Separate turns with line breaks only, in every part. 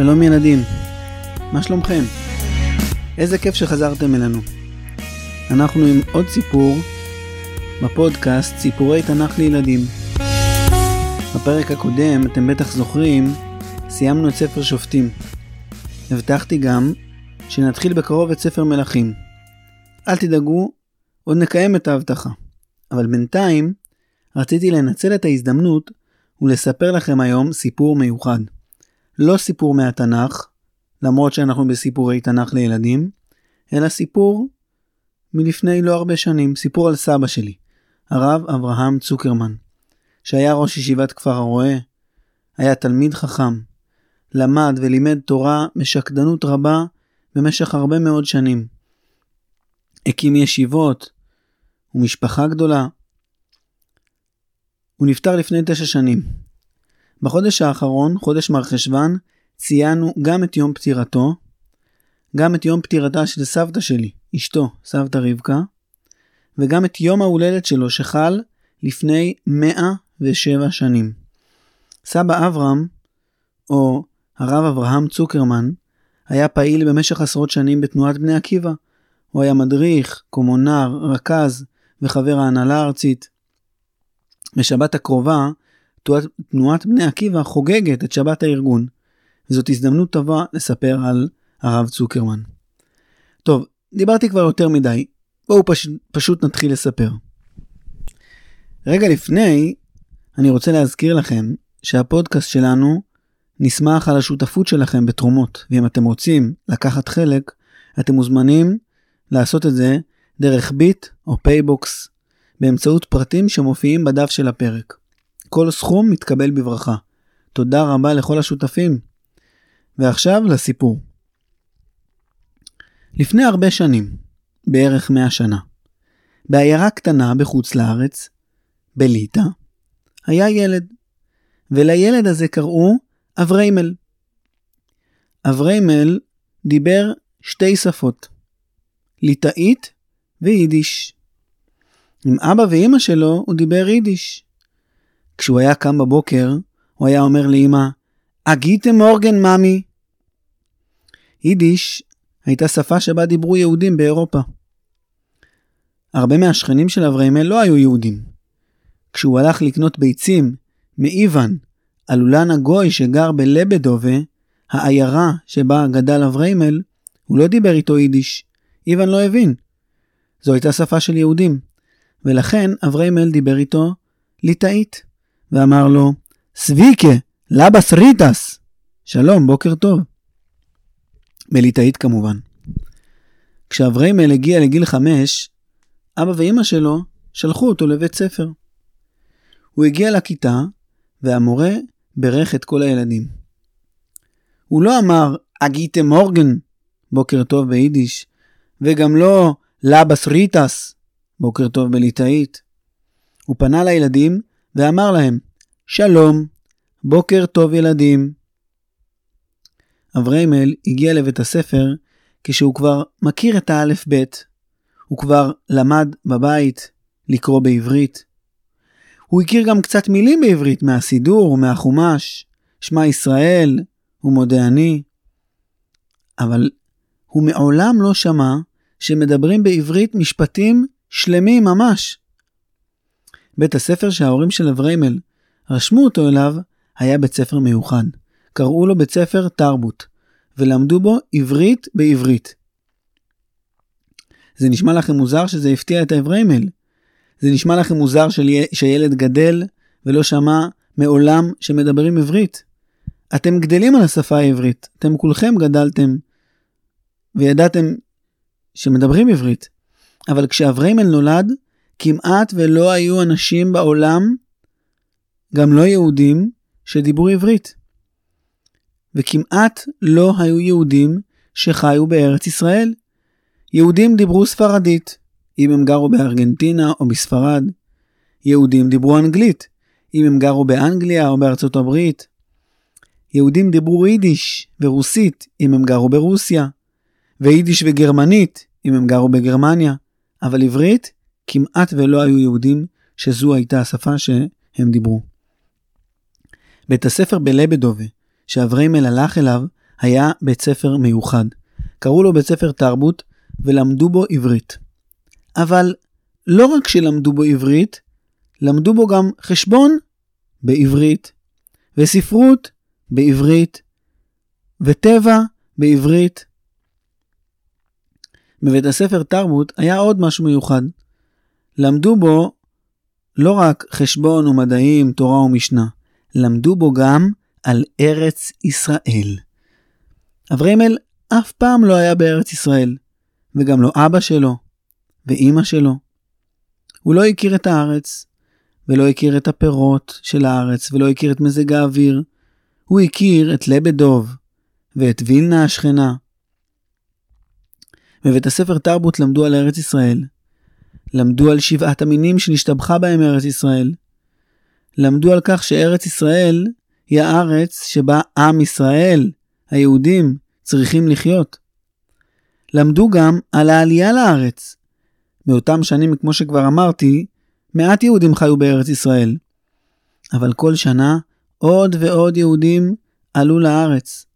שלום ילדים, מה שלומכם? איזה כיף שחזרתם אלינו. אנחנו עם עוד סיפור בפודקאסט סיפורי תנ"ך לילדים. בפרק הקודם, אתם בטח זוכרים, סיימנו את ספר שופטים. הבטחתי גם שנתחיל בקרוב את ספר מלכים. אל תדאגו, עוד נקיים את ההבטחה. אבל בינתיים, רציתי לנצל את ההזדמנות ולספר לכם היום סיפור מיוחד. לא סיפור מהתנ"ך, למרות שאנחנו בסיפורי תנ"ך לילדים, אלא סיפור מלפני לא הרבה שנים, סיפור על סבא שלי, הרב אברהם צוקרמן, שהיה ראש ישיבת כפר הרועה, היה תלמיד חכם, למד ולימד תורה משקדנות רבה במשך הרבה מאוד שנים. הקים ישיבות ומשפחה גדולה. הוא נפטר לפני תשע שנים. בחודש האחרון, חודש מרחשוון, ציינו גם את יום פטירתו, גם את יום פטירתה של סבתא שלי, אשתו, סבתא רבקה, וגם את יום ההולדת שלו שחל לפני 107 שנים. סבא אברהם, או הרב אברהם צוקרמן, היה פעיל במשך עשרות שנים בתנועת בני עקיבא. הוא היה מדריך, קומונר, רכז וחבר ההנהלה הארצית. בשבת הקרובה תנועת בני עקיבא חוגגת את שבת הארגון, וזאת הזדמנות טובה לספר על הרב צוקרמן. טוב, דיברתי כבר יותר מדי, בואו פש... פשוט נתחיל לספר. רגע לפני, אני רוצה להזכיר לכם שהפודקאסט שלנו נסמך על השותפות שלכם בתרומות, ואם אתם רוצים לקחת חלק, אתם מוזמנים לעשות את זה דרך ביט או פייבוקס, באמצעות פרטים שמופיעים בדף של הפרק. כל סכום מתקבל בברכה. תודה רבה לכל השותפים. ועכשיו לסיפור. לפני הרבה שנים, בערך 100 שנה, בעיירה קטנה בחוץ לארץ, בליטא, היה ילד, ולילד הזה קראו אבריימל. אבריימל דיבר שתי שפות, ליטאית ויידיש. עם אבא ואימא שלו הוא דיבר יידיש. כשהוא היה קם בבוקר, הוא היה אומר לאמא, אגיתם מורגן ממי. יידיש הייתה שפה שבה דיברו יהודים באירופה. הרבה מהשכנים של אברהמל לא היו יהודים. כשהוא הלך לקנות ביצים מאיוון, הלולן הגוי שגר בלבדובה, העיירה שבה גדל אברהמל, הוא לא דיבר איתו יידיש. איוון לא הבין. זו הייתה שפה של יהודים, ולכן אברהמל דיבר איתו ליטאית. ואמר לו, סביקה, לבס ריטס. שלום, בוקר טוב. בליטאית כמובן. כשאבריימל הגיע לגיל חמש, אבא ואימא שלו שלחו אותו לבית ספר. הוא הגיע לכיתה, והמורה בירך את כל הילדים. הוא לא אמר, אַ גוטן מאָרגן, בוקר טוב ביידיש, וגם לא labas rytas, בוקר טוב בליטאית. הוא פנה לילדים ואמר להם, שלום, בוקר טוב ילדים. אבריימל הגיע לבית הספר כשהוא כבר מכיר את האלף-בית. הוא כבר למד בבית לקרוא בעברית. הוא הכיר גם קצת מילים בעברית מהסידור ומהחומש, שמע ישראל ומודה אני. אבל הוא מעולם לא שמע שמדברים בעברית משפטים שלמים ממש. בית הספר שההורים של אבריימל רשמו אותו אליו היה בית ספר מיוחד. קראו לו בית ספר תרבות, ולמדו בו עברית בעברית. זה נשמע לכם מוזר שזה הפתיע את האבריימל. זה נשמע לכם מוזר של... שילד גדל ולא שמע מעולם שמדברים עברית. אתם גדלים על השפה העברית, אתם כולכם גדלתם וידעתם שמדברים עברית. אבל כשאבריימל נולד, כמעט ולא היו אנשים בעולם, גם לא יהודים, שדיברו עברית. וכמעט לא היו יהודים שחיו בארץ ישראל. יהודים דיברו ספרדית, אם הם גרו בארגנטינה או בספרד. יהודים דיברו אנגלית, אם הם גרו באנגליה או בארצות הברית. יהודים דיברו יידיש ורוסית, אם הם גרו ברוסיה. ויידיש וגרמנית, אם הם גרו בגרמניה. אבל עברית, כמעט ולא היו יהודים שזו הייתה השפה שהם דיברו. בית הספר בלבדובה, שאבריימל הלך אליו, היה בית ספר מיוחד. קראו לו בית ספר תרבות ולמדו בו עברית. אבל לא רק שלמדו בו עברית, למדו בו גם חשבון בעברית, וספרות בעברית, וטבע בעברית. בבית הספר תרבות היה עוד משהו מיוחד. למדו בו לא רק חשבון ומדעים, תורה ומשנה, למדו בו גם על ארץ ישראל. אבריימל אף פעם לא היה בארץ ישראל, וגם לא אבא שלו, ואימא שלו. הוא לא הכיר את הארץ, ולא הכיר את הפירות של הארץ, ולא הכיר את מזג האוויר. הוא הכיר את לבדוב, ואת וילנה השכנה. בבית הספר תרבות למדו על ארץ ישראל. למדו על שבעת המינים שנשתבחה בהם ארץ ישראל. למדו על כך שארץ ישראל היא הארץ שבה עם ישראל, היהודים, צריכים לחיות. למדו גם על העלייה לארץ. באותם שנים, כמו שכבר אמרתי, מעט יהודים חיו בארץ ישראל. אבל כל שנה עוד ועוד יהודים עלו לארץ.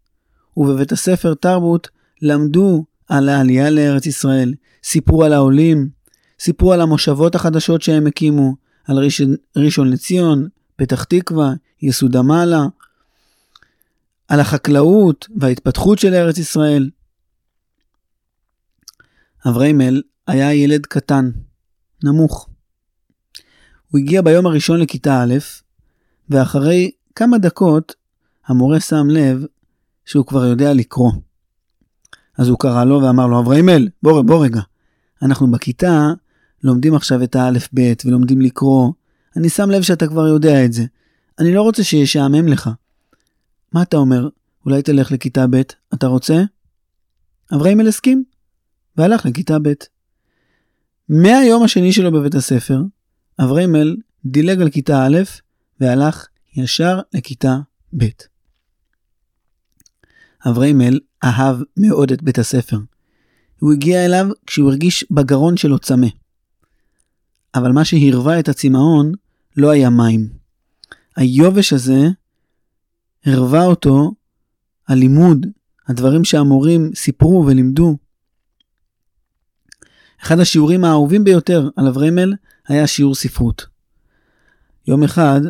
ובבית הספר תרבות למדו על העלייה לארץ ישראל, סיפרו על העולים, סיפרו על המושבות החדשות שהם הקימו, על ראשון, ראשון לציון, פתח תקווה, יסודה מעלה, על החקלאות וההתפתחות של ארץ ישראל. אבריימל היה ילד קטן, נמוך. הוא הגיע ביום הראשון לכיתה א', ואחרי כמה דקות המורה שם לב שהוא כבר יודע לקרוא. אז הוא קרא לו ואמר לו, אברהימל, בוא, בוא רגע. אנחנו בכיתה לומדים עכשיו את האלף-בית ולומדים לקרוא. אני שם לב שאתה כבר יודע את זה. אני לא רוצה שישעמם לך. מה אתה אומר? אולי תלך לכיתה ב', אתה רוצה? אברהימל הסכים, והלך לכיתה ב'. מהיום השני שלו בבית הספר, אברהימל דילג על כיתה א' והלך ישר לכיתה ב'. אברהימל אהב מאוד את בית הספר. הוא הגיע אליו כשהוא הרגיש בגרון שלו צמא. אבל מה שהרווה את הצמאון לא היה מים. היובש הזה הרווה אותו הלימוד, הדברים שהמורים סיפרו ולימדו. אחד השיעורים האהובים ביותר על אברמל היה שיעור ספרות. יום אחד,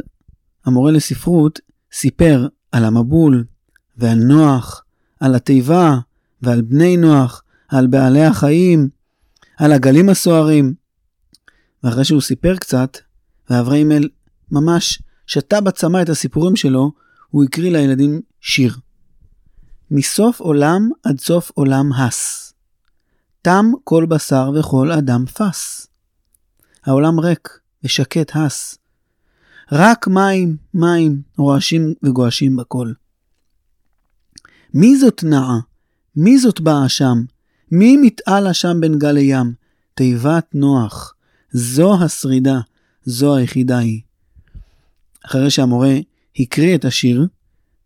המורה לספרות סיפר על המבול ועל נוח, על התיבה ועל בני נוח, על בעלי החיים, על הגלים הסוערים. ואחרי שהוא סיפר קצת, ואבריימל ממש שתה בצמא את הסיפורים שלו, הוא הקריא לילדים שיר. מסוף עולם עד סוף עולם הס. תם כל בשר וכל אדם פס. העולם ריק ושקט הס. רק מים, מים, רועשים וגועשים בכל. מי זאת נעה? מי זאת באה שם? מי מתעלה שם בין גלי ים? תיבת נוח. זו השרידה, זו היחידה היא. אחרי שהמורה הקריא את השיר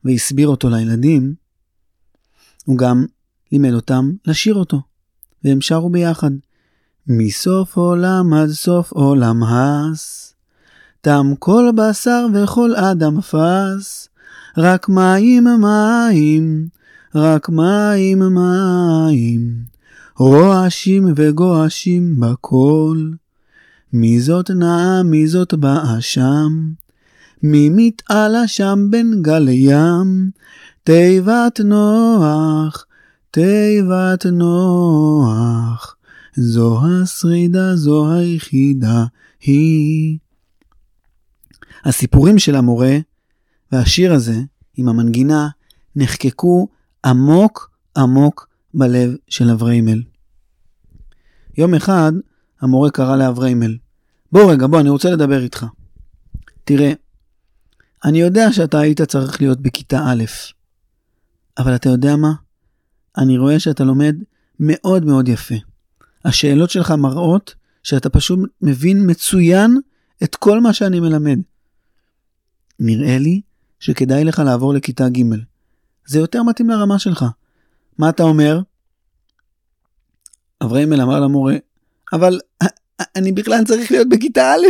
והסביר אותו לילדים, הוא גם לימד אותם לשיר אותו, והם שרו ביחד. מסוף עולם עד סוף עולם הס, תם כל בשר וכל אדם פס, רק מים מים, רק מים מים, רועשים וגועשים בכל. מי זאת נעה, מי זאת באה שם? מי מתעלה שם בין גל ים? תיבת נוח, תיבת נוח, זו השרידה, זו היחידה היא. הסיפורים של המורה והשיר הזה עם המנגינה נחקקו עמוק עמוק בלב של אבריימל. יום אחד המורה קרא לאבריימל, בוא רגע, בוא, אני רוצה לדבר איתך. תראה, אני יודע שאתה היית צריך להיות בכיתה א', אבל אתה יודע מה? אני רואה שאתה לומד מאוד מאוד יפה. השאלות שלך מראות שאתה פשוט מבין מצוין את כל מה שאני מלמד. נראה לי שכדאי לך לעבור לכיתה ג'. זה יותר מתאים לרמה שלך. מה אתה אומר? אברהימל אמר למורה, אבל אני בכלל צריך להיות בכיתה א',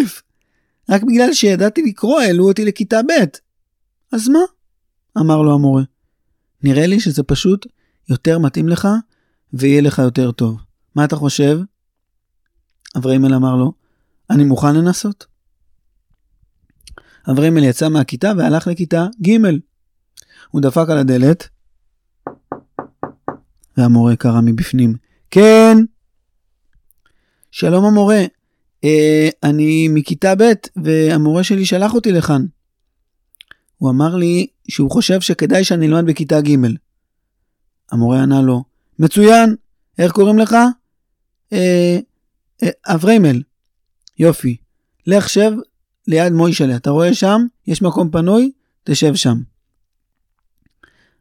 רק בגלל שידעתי לקרוא העלו אותי לכיתה ב'. אז מה? אמר לו המורה. נראה לי שזה פשוט יותר מתאים לך ויהיה לך יותר טוב. מה אתה חושב? אברהימל אמר לו, אני מוכן לנסות. אברהימל יצא מהכיתה והלך לכיתה ג'. הוא דפק על הדלת, והמורה קרא מבפנים, כן. שלום המורה, אה, אני מכיתה ב' והמורה שלי שלח אותי לכאן. הוא אמר לי שהוא חושב שכדאי שאני אלמד בכיתה ג'. המורה ענה לו, מצוין, איך קוראים לך? אה, אה, אבריימל. יופי. לך שב ליד מוישלה, אתה רואה שם? יש מקום פנוי? תשב שם.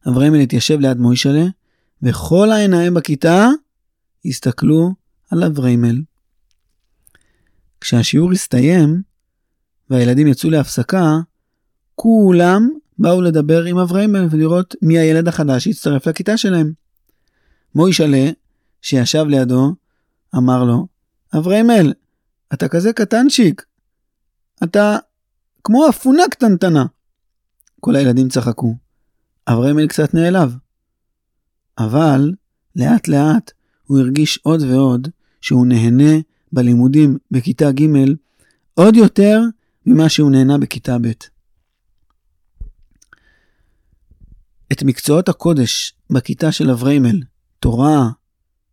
אבריימל התיישב ליד מוישלה, וכל העיניים בכיתה הסתכלו על אבריימל. כשהשיעור הסתיים, והילדים יצאו להפסקה, כולם באו לדבר עם אבריימל ולראות מי הילד החדש שהצטרף לכיתה שלהם. מוישלה, שישב לידו, אמר לו, אבריימל, אתה כזה קטנצ'יק, אתה כמו אפונה קטנטנה. כל הילדים צחקו. אבריימל קצת נעלב. אבל לאט לאט הוא הרגיש עוד ועוד שהוא נהנה בלימודים בכיתה ג' עוד יותר ממה שהוא נהנה בכיתה ב'. את מקצועות הקודש בכיתה של אבריימל, תורה,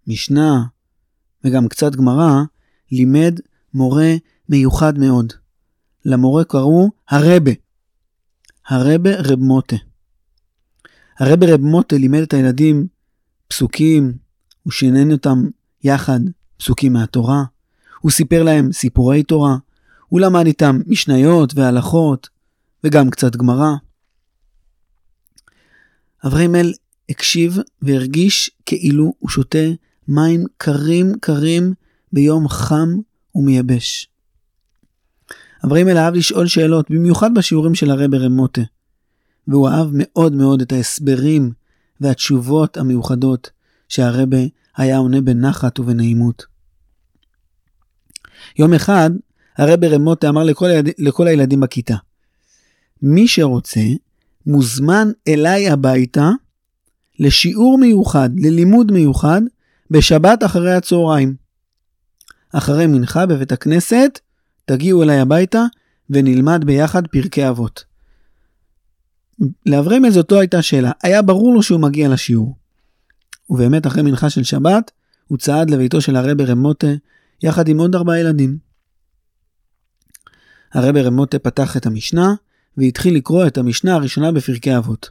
משנה וגם קצת גמרא, לימד מורה מיוחד מאוד. למורה קראו הרבה. הרבה רב מוטה. הרבה רב מוטה לימד את הילדים פסוקים, הוא שינן אותם יחד, פסוקים מהתורה. הוא סיפר להם סיפורי תורה. הוא למד איתם משניות והלכות, וגם קצת גמרא. אברהימל הקשיב והרגיש כאילו הוא שותה מים קרים קרים ביום חם ומייבש. אברהימל אהב לשאול שאלות, במיוחד בשיעורים של הרבי רמוטה, והוא אהב מאוד מאוד את ההסברים והתשובות המיוחדות שהרבי היה עונה בנחת ובנעימות. יום אחד הרבי רמוטה אמר לכל, הילד, לכל הילדים בכיתה, מי שרוצה מוזמן אליי הביתה לשיעור מיוחד, ללימוד מיוחד, בשבת אחרי הצהריים. אחרי מנחה בבית הכנסת, תגיעו אליי הביתה ונלמד ביחד פרקי אבות. לאברהם זאתו הייתה שאלה, היה ברור לו שהוא מגיע לשיעור. ובאמת אחרי מנחה של שבת, הוא צעד לביתו של הרבי רמוטה יחד עם עוד ארבעה ילדים. הרבי רמוטה פתח את המשנה והתחיל לקרוא את המשנה הראשונה בפרקי אבות.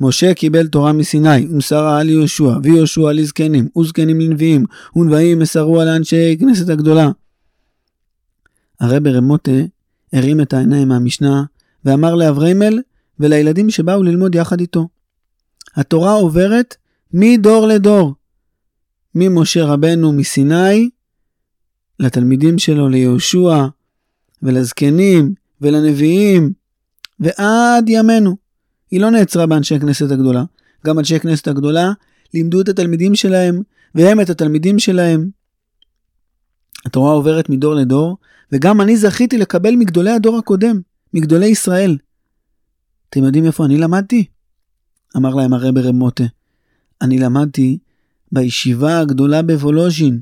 משה קיבל תורה מסיני, ומסרה על יהושע, ויהושע לזקנים, וזקנים לנביאים, ונביאים מסרו על אנשי כנסת הגדולה. הרבי רמוטה הרים את העיניים מהמשנה, ואמר לאבריימל ולילדים שבאו ללמוד יחד איתו. התורה עוברת מדור לדור, ממשה רבנו מסיני, לתלמידים שלו, ליהושע, ולזקנים, ולנביאים, ועד ימינו. היא לא נעצרה באנשי הכנסת הגדולה. גם אנשי כנסת הגדולה לימדו את התלמידים שלהם, והם את התלמידים שלהם. התורה עוברת מדור לדור, וגם אני זכיתי לקבל מגדולי הדור הקודם, מגדולי ישראל. אתם יודעים איפה אני למדתי? אמר להם הרבי רב מוטה. אני למדתי בישיבה הגדולה בוולוז'ין,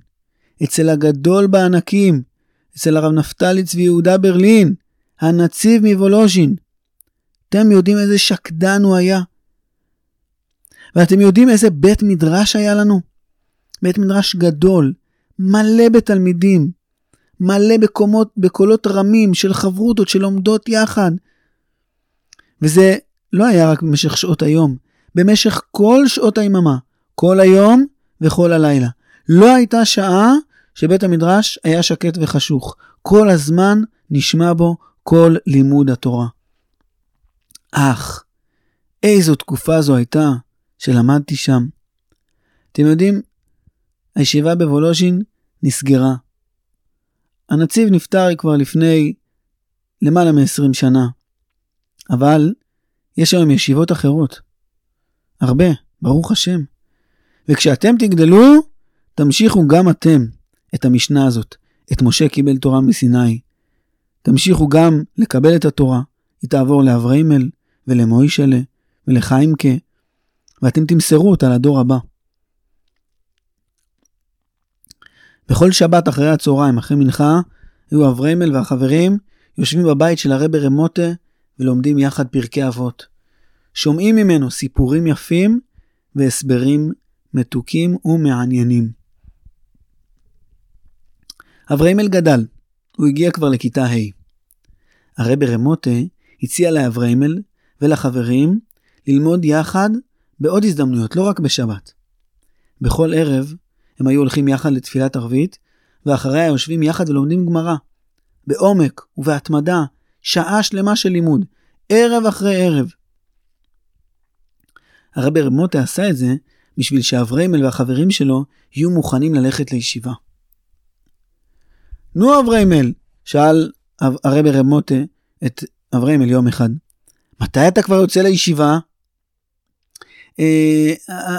אצל הגדול בענקים, אצל הרב נפתלי צבי יהודה ברלין, הנציב מוולוז'ין. אתם יודעים איזה שקדן הוא היה? ואתם יודעים איזה בית מדרש היה לנו? בית מדרש גדול, מלא בתלמידים, מלא בקומות, בקולות רמים של חברותות שלומדות יחד. וזה לא היה רק במשך שעות היום, במשך כל שעות היממה, כל היום וכל הלילה. לא הייתה שעה שבית המדרש היה שקט וחשוך. כל הזמן נשמע בו כל לימוד התורה. אך, איזו תקופה זו הייתה שלמדתי שם. אתם יודעים, הישיבה בוולוז'ין נסגרה. הנציב נפטר כבר לפני למעלה מ-20 שנה, אבל יש היום ישיבות אחרות. הרבה, ברוך השם. וכשאתם תגדלו, תמשיכו גם אתם את המשנה הזאת, את משה קיבל תורה מסיני. תמשיכו גם לקבל את התורה, היא תעבור לאבריימל ולמוישלה ולחיימקה, ואתם תמסרו אותה לדור הבא. בכל שבת אחרי הצהריים, אחרי מנחה, היו אבריימל והחברים יושבים בבית של הרבי רמוטה ולומדים יחד פרקי אבות. שומעים ממנו סיפורים יפים והסברים מתוקים ומעניינים. אבריימל גדל, הוא הגיע כבר לכיתה ה'. הרבי רמוטה הציע לאבריימל ולחברים ללמוד יחד בעוד הזדמנויות, לא רק בשבת. בכל ערב הם היו הולכים יחד לתפילת ערבית, ואחריה יושבים יחד ולומדים גמרא. בעומק ובהתמדה, שעה שלמה של לימוד, ערב אחרי ערב. הרבי רמוטה עשה את זה בשביל שאבריימל והחברים שלו יהיו מוכנים ללכת לישיבה. נו אבריימל, שאל הרבי רמוטה את אבריימל יום אחד, מתי אתה כבר יוצא לישיבה? אה,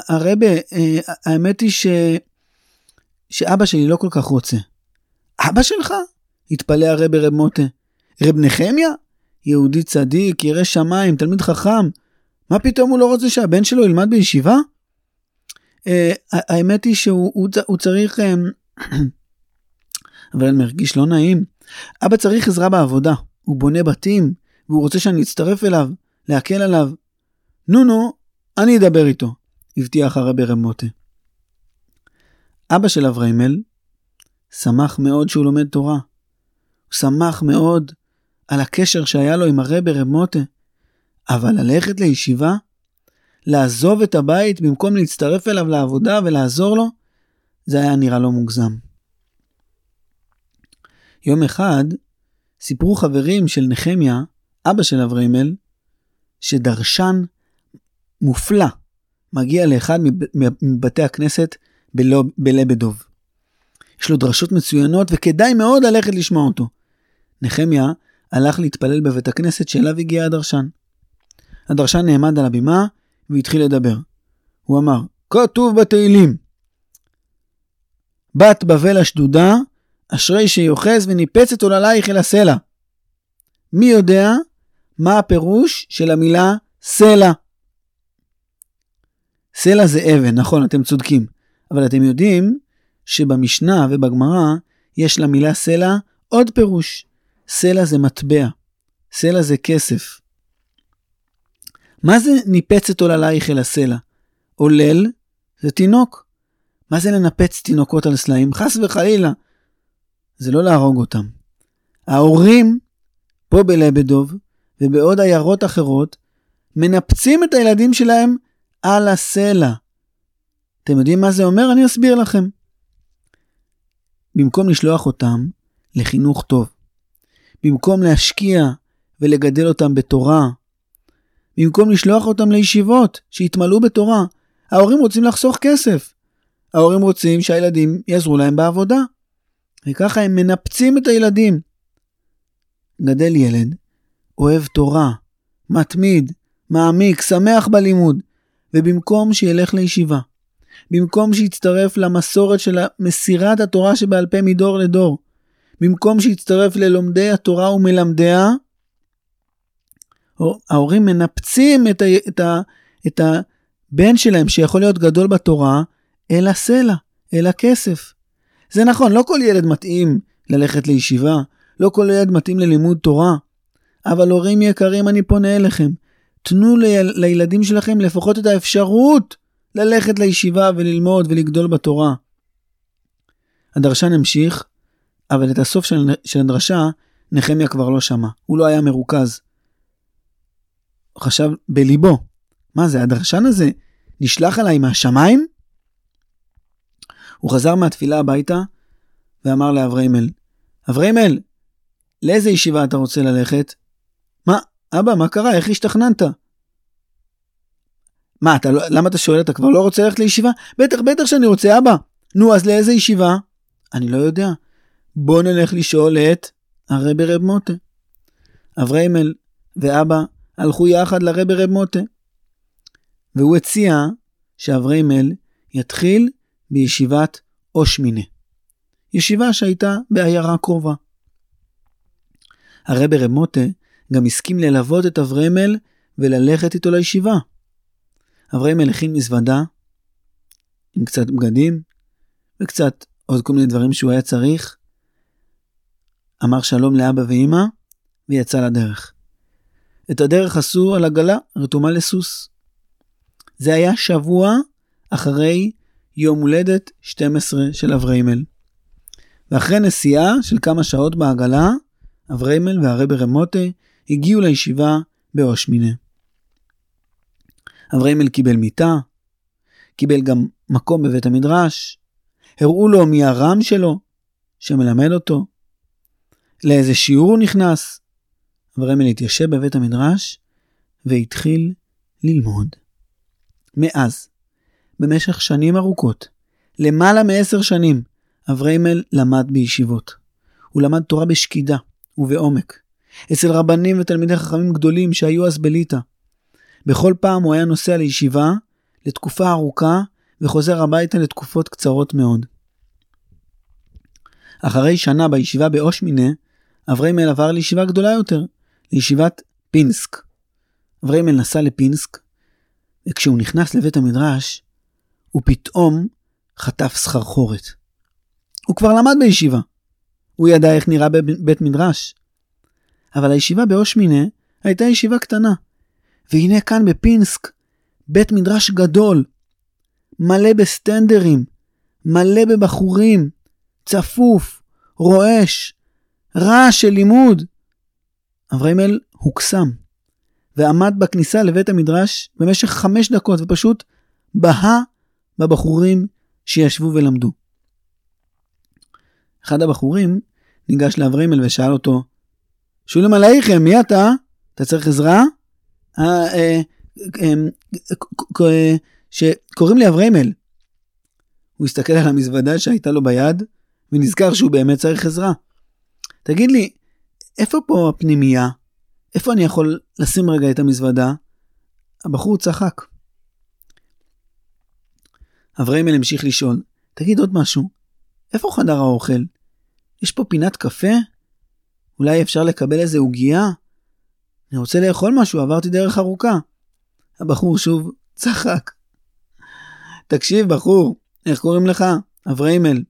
הרבה, אה, האמת היא ש... שאבא שלי לא כל כך רוצה. אבא שלך? התפלא הרבי רב מוטה. רב נחמיה? יהודי צדיק, ירא שמיים, תלמיד חכם. מה פתאום הוא לא רוצה שהבן שלו ילמד בישיבה? אה, האמת היא שהוא הוא, הוא צריך... אבל אני מרגיש לא נעים. אבא צריך עזרה בעבודה. הוא בונה בתים, והוא רוצה שאני אצטרף אליו, להקל עליו. נו נו, אני אדבר איתו, הבטיח הרבי רב מוטה. אבא של אבריימל שמח מאוד שהוא לומד תורה. הוא שמח מאוד על הקשר שהיה לו עם הרבי רב מוטה. אבל ללכת לישיבה? לעזוב את הבית במקום להצטרף אליו לעבודה ולעזור לו? זה היה נראה לא מוגזם. יום אחד סיפרו חברים של נחמיה, אבא של אבריימל, שדרשן מופלא מגיע לאחד מבתי הכנסת בלבדוב. יש לו דרשות מצוינות וכדאי מאוד ללכת לשמוע אותו. נחמיה הלך להתפלל בבית הכנסת שאליו הגיע הדרשן. הדרשן נעמד על הבימה והתחיל לדבר. הוא אמר, כתוב בתהילים, בת בבל השדודה, אשרי שיוחז וניפצת עוללייך אל הסלע. מי יודע מה הפירוש של המילה סלע? סלע זה אבן, נכון, אתם צודקים. אבל אתם יודעים שבמשנה ובגמרא יש למילה סלע עוד פירוש. סלע זה מטבע, סלע זה כסף. מה זה ניפץ את עוללייך אל הסלע? עולל זה תינוק. מה זה לנפץ תינוקות על סלעים? חס וחלילה. זה לא להרוג אותם. ההורים פה בלבדוב ובעוד עיירות אחרות מנפצים את הילדים שלהם על הסלע. אתם יודעים מה זה אומר? אני אסביר לכם. במקום לשלוח אותם לחינוך טוב, במקום להשקיע ולגדל אותם בתורה, במקום לשלוח אותם לישיבות שיתמלאו בתורה, ההורים רוצים לחסוך כסף. ההורים רוצים שהילדים יעזרו להם בעבודה. וככה הם מנפצים את הילדים. גדל ילד, אוהב תורה, מתמיד, מעמיק, שמח בלימוד, ובמקום שילך לישיבה, במקום שיצטרף למסורת של מסירת התורה שבעל פה מדור לדור, במקום שיצטרף ללומדי התורה ומלמדיה, ההורים מנפצים את, ה, את, ה, את הבן שלהם, שיכול להיות גדול בתורה, אל הסלע, אל הכסף. זה נכון, לא כל ילד מתאים ללכת לישיבה, לא כל ילד מתאים ללימוד תורה, אבל הורים יקרים, אני פונה אליכם, תנו לילדים שלכם לפחות את האפשרות ללכת לישיבה וללמוד ולגדול בתורה. הדרשן המשיך, אבל את הסוף של, של הדרשה נחמיה כבר לא שמע, הוא לא היה מרוכז. הוא חשב בליבו, מה זה, הדרשן הזה נשלח עליי מהשמיים? הוא חזר מהתפילה הביתה ואמר לאבריימל, אבריימל, לאיזה ישיבה אתה רוצה ללכת? מה, אבא, מה קרה? איך השתכנעת? מה, אתה לא, למה אתה שואל? אתה כבר לא רוצה ללכת לישיבה? בטח, בטח שאני רוצה, אבא. נו, אז לאיזה ישיבה? אני לא יודע. בוא נלך לשאול את הרבי רב מוטה. אבריימל ואבא הלכו יחד לרבי רב מוטה. והוא הציע שאבריימל יתחיל בישיבת אושמינה. ישיבה שהייתה בעיירה קרובה. הרבי רב מוטה גם הסכים ללוות את אבריימל וללכת איתו לישיבה. אברהם הכין מזוודה עם קצת בגדים וקצת עוד כל מיני דברים שהוא היה צריך. אמר שלום לאבא ואמא ויצא לדרך. את הדרך עשו על עגלה רתומה לסוס. זה היה שבוע אחרי יום הולדת 12 של אבריימל. ואחרי נסיעה של כמה שעות בעגלה, אבריימל והרבי רמוטה הגיעו לישיבה באושמינה. אבריימל קיבל מיטה, קיבל גם מקום בבית המדרש, הראו לו מי הרם שלו, שמלמד אותו, לאיזה שיעור הוא נכנס. אבריימל התיישב בבית המדרש והתחיל ללמוד. מאז, במשך שנים ארוכות, למעלה מעשר שנים, אבריימל למד בישיבות. הוא למד תורה בשקידה ובעומק, אצל רבנים ותלמידי חכמים גדולים שהיו אז בליטא. בכל פעם הוא היה נוסע לישיבה לתקופה ארוכה וחוזר הביתה לתקופות קצרות מאוד. אחרי שנה בישיבה באושמינה, אבריימל עבר לישיבה גדולה יותר, לישיבת פינסק. אבריימל נסע לפינסק, וכשהוא נכנס לבית המדרש, הוא פתאום חטף סחרחורת. הוא כבר למד בישיבה. הוא ידע איך נראה בית מדרש. אבל הישיבה באושמינה הייתה ישיבה קטנה. והנה כאן בפינסק, בית מדרש גדול, מלא בסטנדרים, מלא בבחורים, צפוף, רועש, רעש של לימוד. אבריימל הוקסם, ועמד בכניסה לבית המדרש במשך חמש דקות ופשוט בהה בבחורים שישבו ולמדו. אחד הבחורים ניגש לאבריימל ושאל אותו, שולם עלייכם, מי אתה? אתה צריך עזרה? אה, אה, אה, שקוראים לי אבריימל. הוא הסתכל על המזוודה שהייתה לו ביד, ונזכר שהוא באמת צריך עזרה. תגיד לי, איפה פה הפנימייה? איפה אני יכול לשים רגע את המזוודה? הבחור צחק. אבריימל המשיך לשאול, תגיד עוד משהו, איפה חדר האוכל? יש פה פינת קפה? אולי אפשר לקבל איזה עוגייה? אני רוצה לאכול משהו, עברתי דרך ארוכה. הבחור שוב צחק. תקשיב, בחור, איך קוראים לך? אבריימל.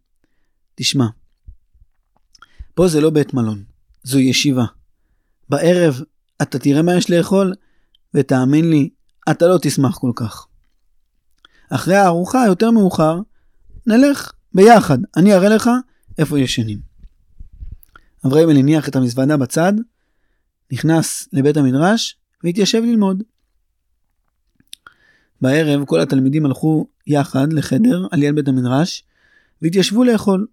תשמע, פה זה לא בית מלון, זו ישיבה. בערב אתה תראה מה יש לאכול, ותאמין לי, אתה לא תשמח כל כך. אחרי הארוחה, יותר מאוחר, נלך ביחד, אני אראה לך איפה ישנים. אברהם הניח את המזוודה בצד, נכנס לבית המדרש והתיישב ללמוד. בערב כל התלמידים הלכו יחד לחדר על יד בית המדרש והתיישבו לאכול.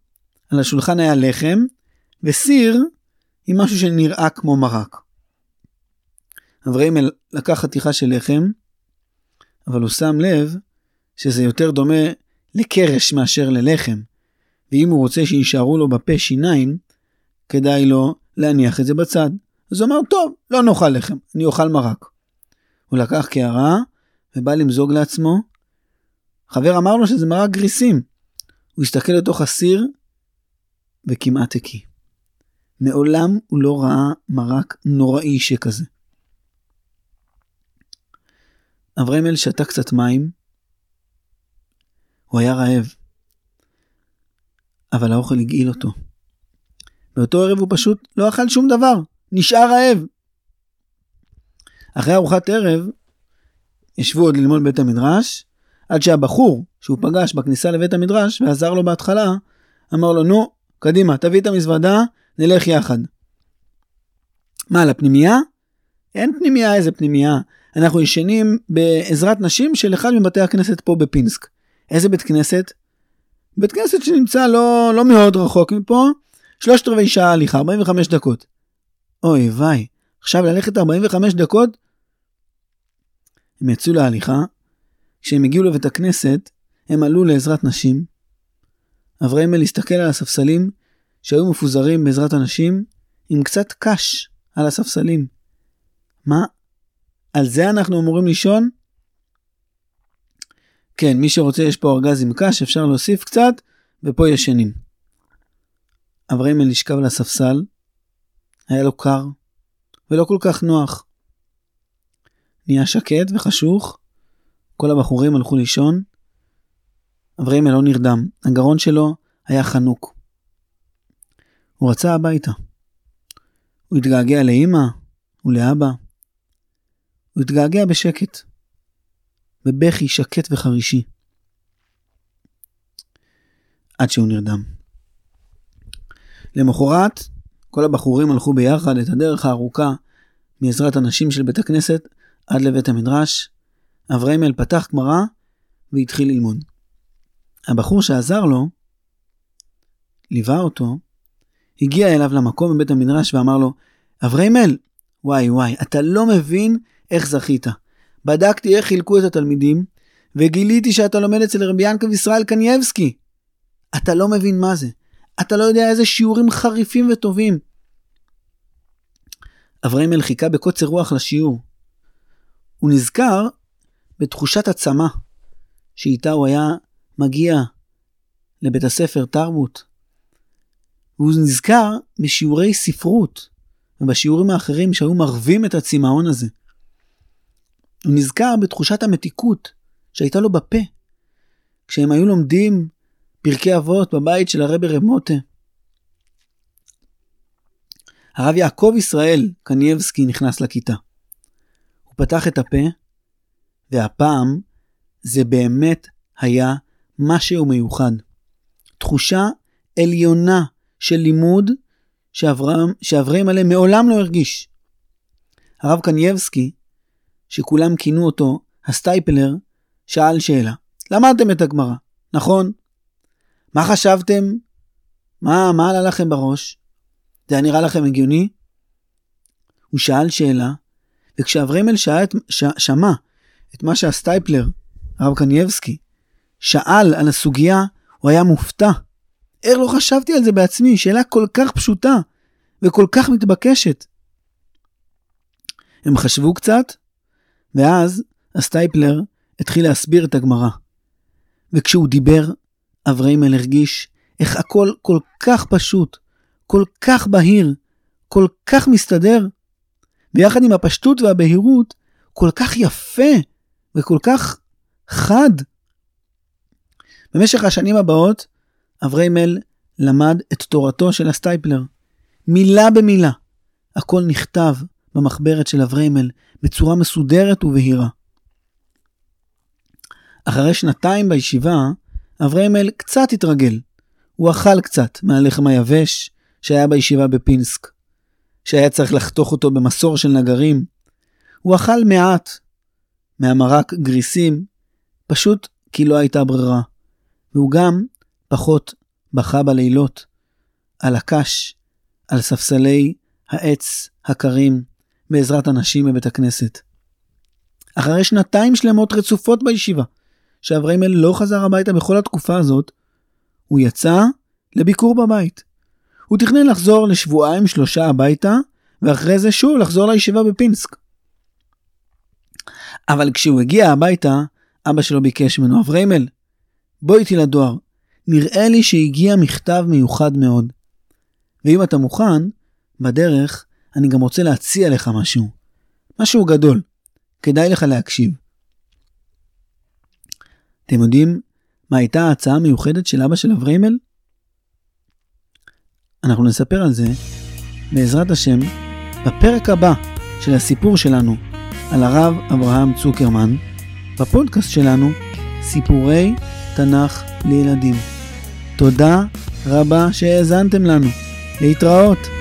על השולחן היה לחם וסיר עם משהו שנראה כמו מרק. אברהם לקח חתיכה של לחם, אבל הוא שם לב שזה יותר דומה לקרש מאשר ללחם, ואם הוא רוצה שיישארו לו בפה שיניים, כדאי לו להניח את זה בצד. אז הוא אמר, טוב, לא נאכל לחם, אני אוכל מרק. הוא לקח קערה ובא למזוג לעצמו. חבר אמר לו שזה מרק גריסים. הוא הסתכל לתוך הסיר וכמעט הקיא. מעולם הוא לא ראה מרק נוראי שכזה. אברמל שתה קצת מים. הוא היה רעב. אבל האוכל הגעיל אותו. באותו ערב הוא פשוט לא אכל שום דבר, נשאר רעב. אחרי ארוחת ערב, ישבו עוד ללמוד בית המדרש, עד שהבחור שהוא פגש בכניסה לבית המדרש ועזר לו בהתחלה, אמר לו, נו, קדימה, תביא את המזוודה, נלך יחד. מה, לפנימייה? אין פנימייה, איזה פנימייה. אנחנו ישנים בעזרת נשים של אחד מבתי הכנסת פה בפינסק. איזה בית כנסת? בית כנסת שנמצא לא, לא מאוד רחוק מפה, שלושת רבעי שעה הליכה, 45 דקות. אוי וואי, עכשיו ללכת 45 דקות? הם יצאו להליכה, כשהם הגיעו לבית הכנסת, הם עלו לעזרת נשים. אברהמל הסתכל על הספסלים שהיו מפוזרים בעזרת הנשים, עם קצת קש על הספסלים. מה? על זה אנחנו אמורים לישון? כן, מי שרוצה יש פה ארגז עם קש, אפשר להוסיף קצת, ופה ישנים. אברהמל נשכב על הספסל, היה לו קר, ולא כל כך נוח. נהיה שקט וחשוך, כל הבחורים הלכו לישון, אברהימל לא נרדם, הגרון שלו היה חנוק. הוא רצה הביתה. הוא התגעגע לאמא ולאבא. הוא התגעגע בשקט, בבכי שקט וחרישי. עד שהוא נרדם. למחרת, כל הבחורים הלכו ביחד את הדרך הארוכה מעזרת הנשים של בית הכנסת עד לבית המדרש. אברהימל פתח גמרא והתחיל ללמוד. הבחור שעזר לו, ליווה אותו, הגיע אליו למקום בבית המדרש ואמר לו, אברהימל, וואי וואי, אתה לא מבין איך זכית. בדקתי איך חילקו את התלמידים, וגיליתי שאתה לומד אצל רבי ינקב ישראל קנייבסקי. אתה לא מבין מה זה. אתה לא יודע איזה שיעורים חריפים וטובים. אברהימל חיכה בקוצר רוח לשיעור. הוא נזכר בתחושת עצמה שאיתה הוא היה מגיע לבית הספר תרבות. והוא נזכר בשיעורי ספרות ובשיעורים האחרים שהיו מרווים את הצמאון הזה. הוא נזכר בתחושת המתיקות שהייתה לו בפה, כשהם היו לומדים פרקי אבות בבית של הרבי רב מוטה. הרב יעקב ישראל קנייבסקי נכנס לכיתה. הוא פתח את הפה, והפעם זה באמת היה משהו מיוחד. תחושה עליונה של לימוד שאברהם, שאברהם עליהם מעולם לא הרגיש. הרב קנייבסקי, שכולם כינו אותו הסטייפלר, שאל שאלה. למדתם את הגמרא, נכון? מה חשבתם? מה, מה עלה לכם בראש? זה היה נראה לכם הגיוני? הוא שאל שאלה, וכשאברמל ש... שמע את מה שהסטייפלר, הרב קנייבסקי, שאל על הסוגיה, הוא היה מופתע. איך לא חשבתי על זה בעצמי? שאלה כל כך פשוטה וכל כך מתבקשת. הם חשבו קצת, ואז הסטייפלר התחיל להסביר את הגמרא. וכשהוא דיבר, אברהימל הרגיש איך הכל כל כך פשוט, כל כך בהיר, כל כך מסתדר, ויחד עם הפשטות והבהירות, כל כך יפה וכל כך חד. במשך השנים הבאות, אברהימל למד את תורתו של הסטייפלר. מילה במילה. הכל נכתב במחברת של אברהימל בצורה מסודרת ובהירה. אחרי שנתיים בישיבה, אברהימל קצת התרגל. הוא אכל קצת מהלחם היבש שהיה בישיבה בפינסק, שהיה צריך לחתוך אותו במסור של נגרים. הוא אכל מעט מהמרק גריסים, פשוט כי לא הייתה ברירה. והוא גם פחות בכה בלילות, על הקש, על ספסלי העץ הקרים, בעזרת הנשים בבית הכנסת. אחרי שנתיים שלמות רצופות בישיבה, שאברהימל לא חזר הביתה בכל התקופה הזאת, הוא יצא לביקור בבית. הוא תכנן לחזור לשבועיים שלושה הביתה, ואחרי זה שוב לחזור לישיבה בפינסק. אבל כשהוא הגיע הביתה, אבא שלו ביקש ממנו, אברהימל, בוא איתי לדואר, נראה לי שהגיע מכתב מיוחד מאוד. ואם אתה מוכן, בדרך אני גם רוצה להציע לך משהו. משהו גדול. כדאי לך להקשיב. אתם יודעים מה הייתה ההצעה המיוחדת של אבא של אברהימל? אנחנו נספר על זה, בעזרת השם, בפרק הבא של הסיפור שלנו על הרב אברהם צוקרמן, בפודקאסט שלנו, סיפורי תנ"ך לילדים. תודה רבה שהאזנתם לנו. להתראות.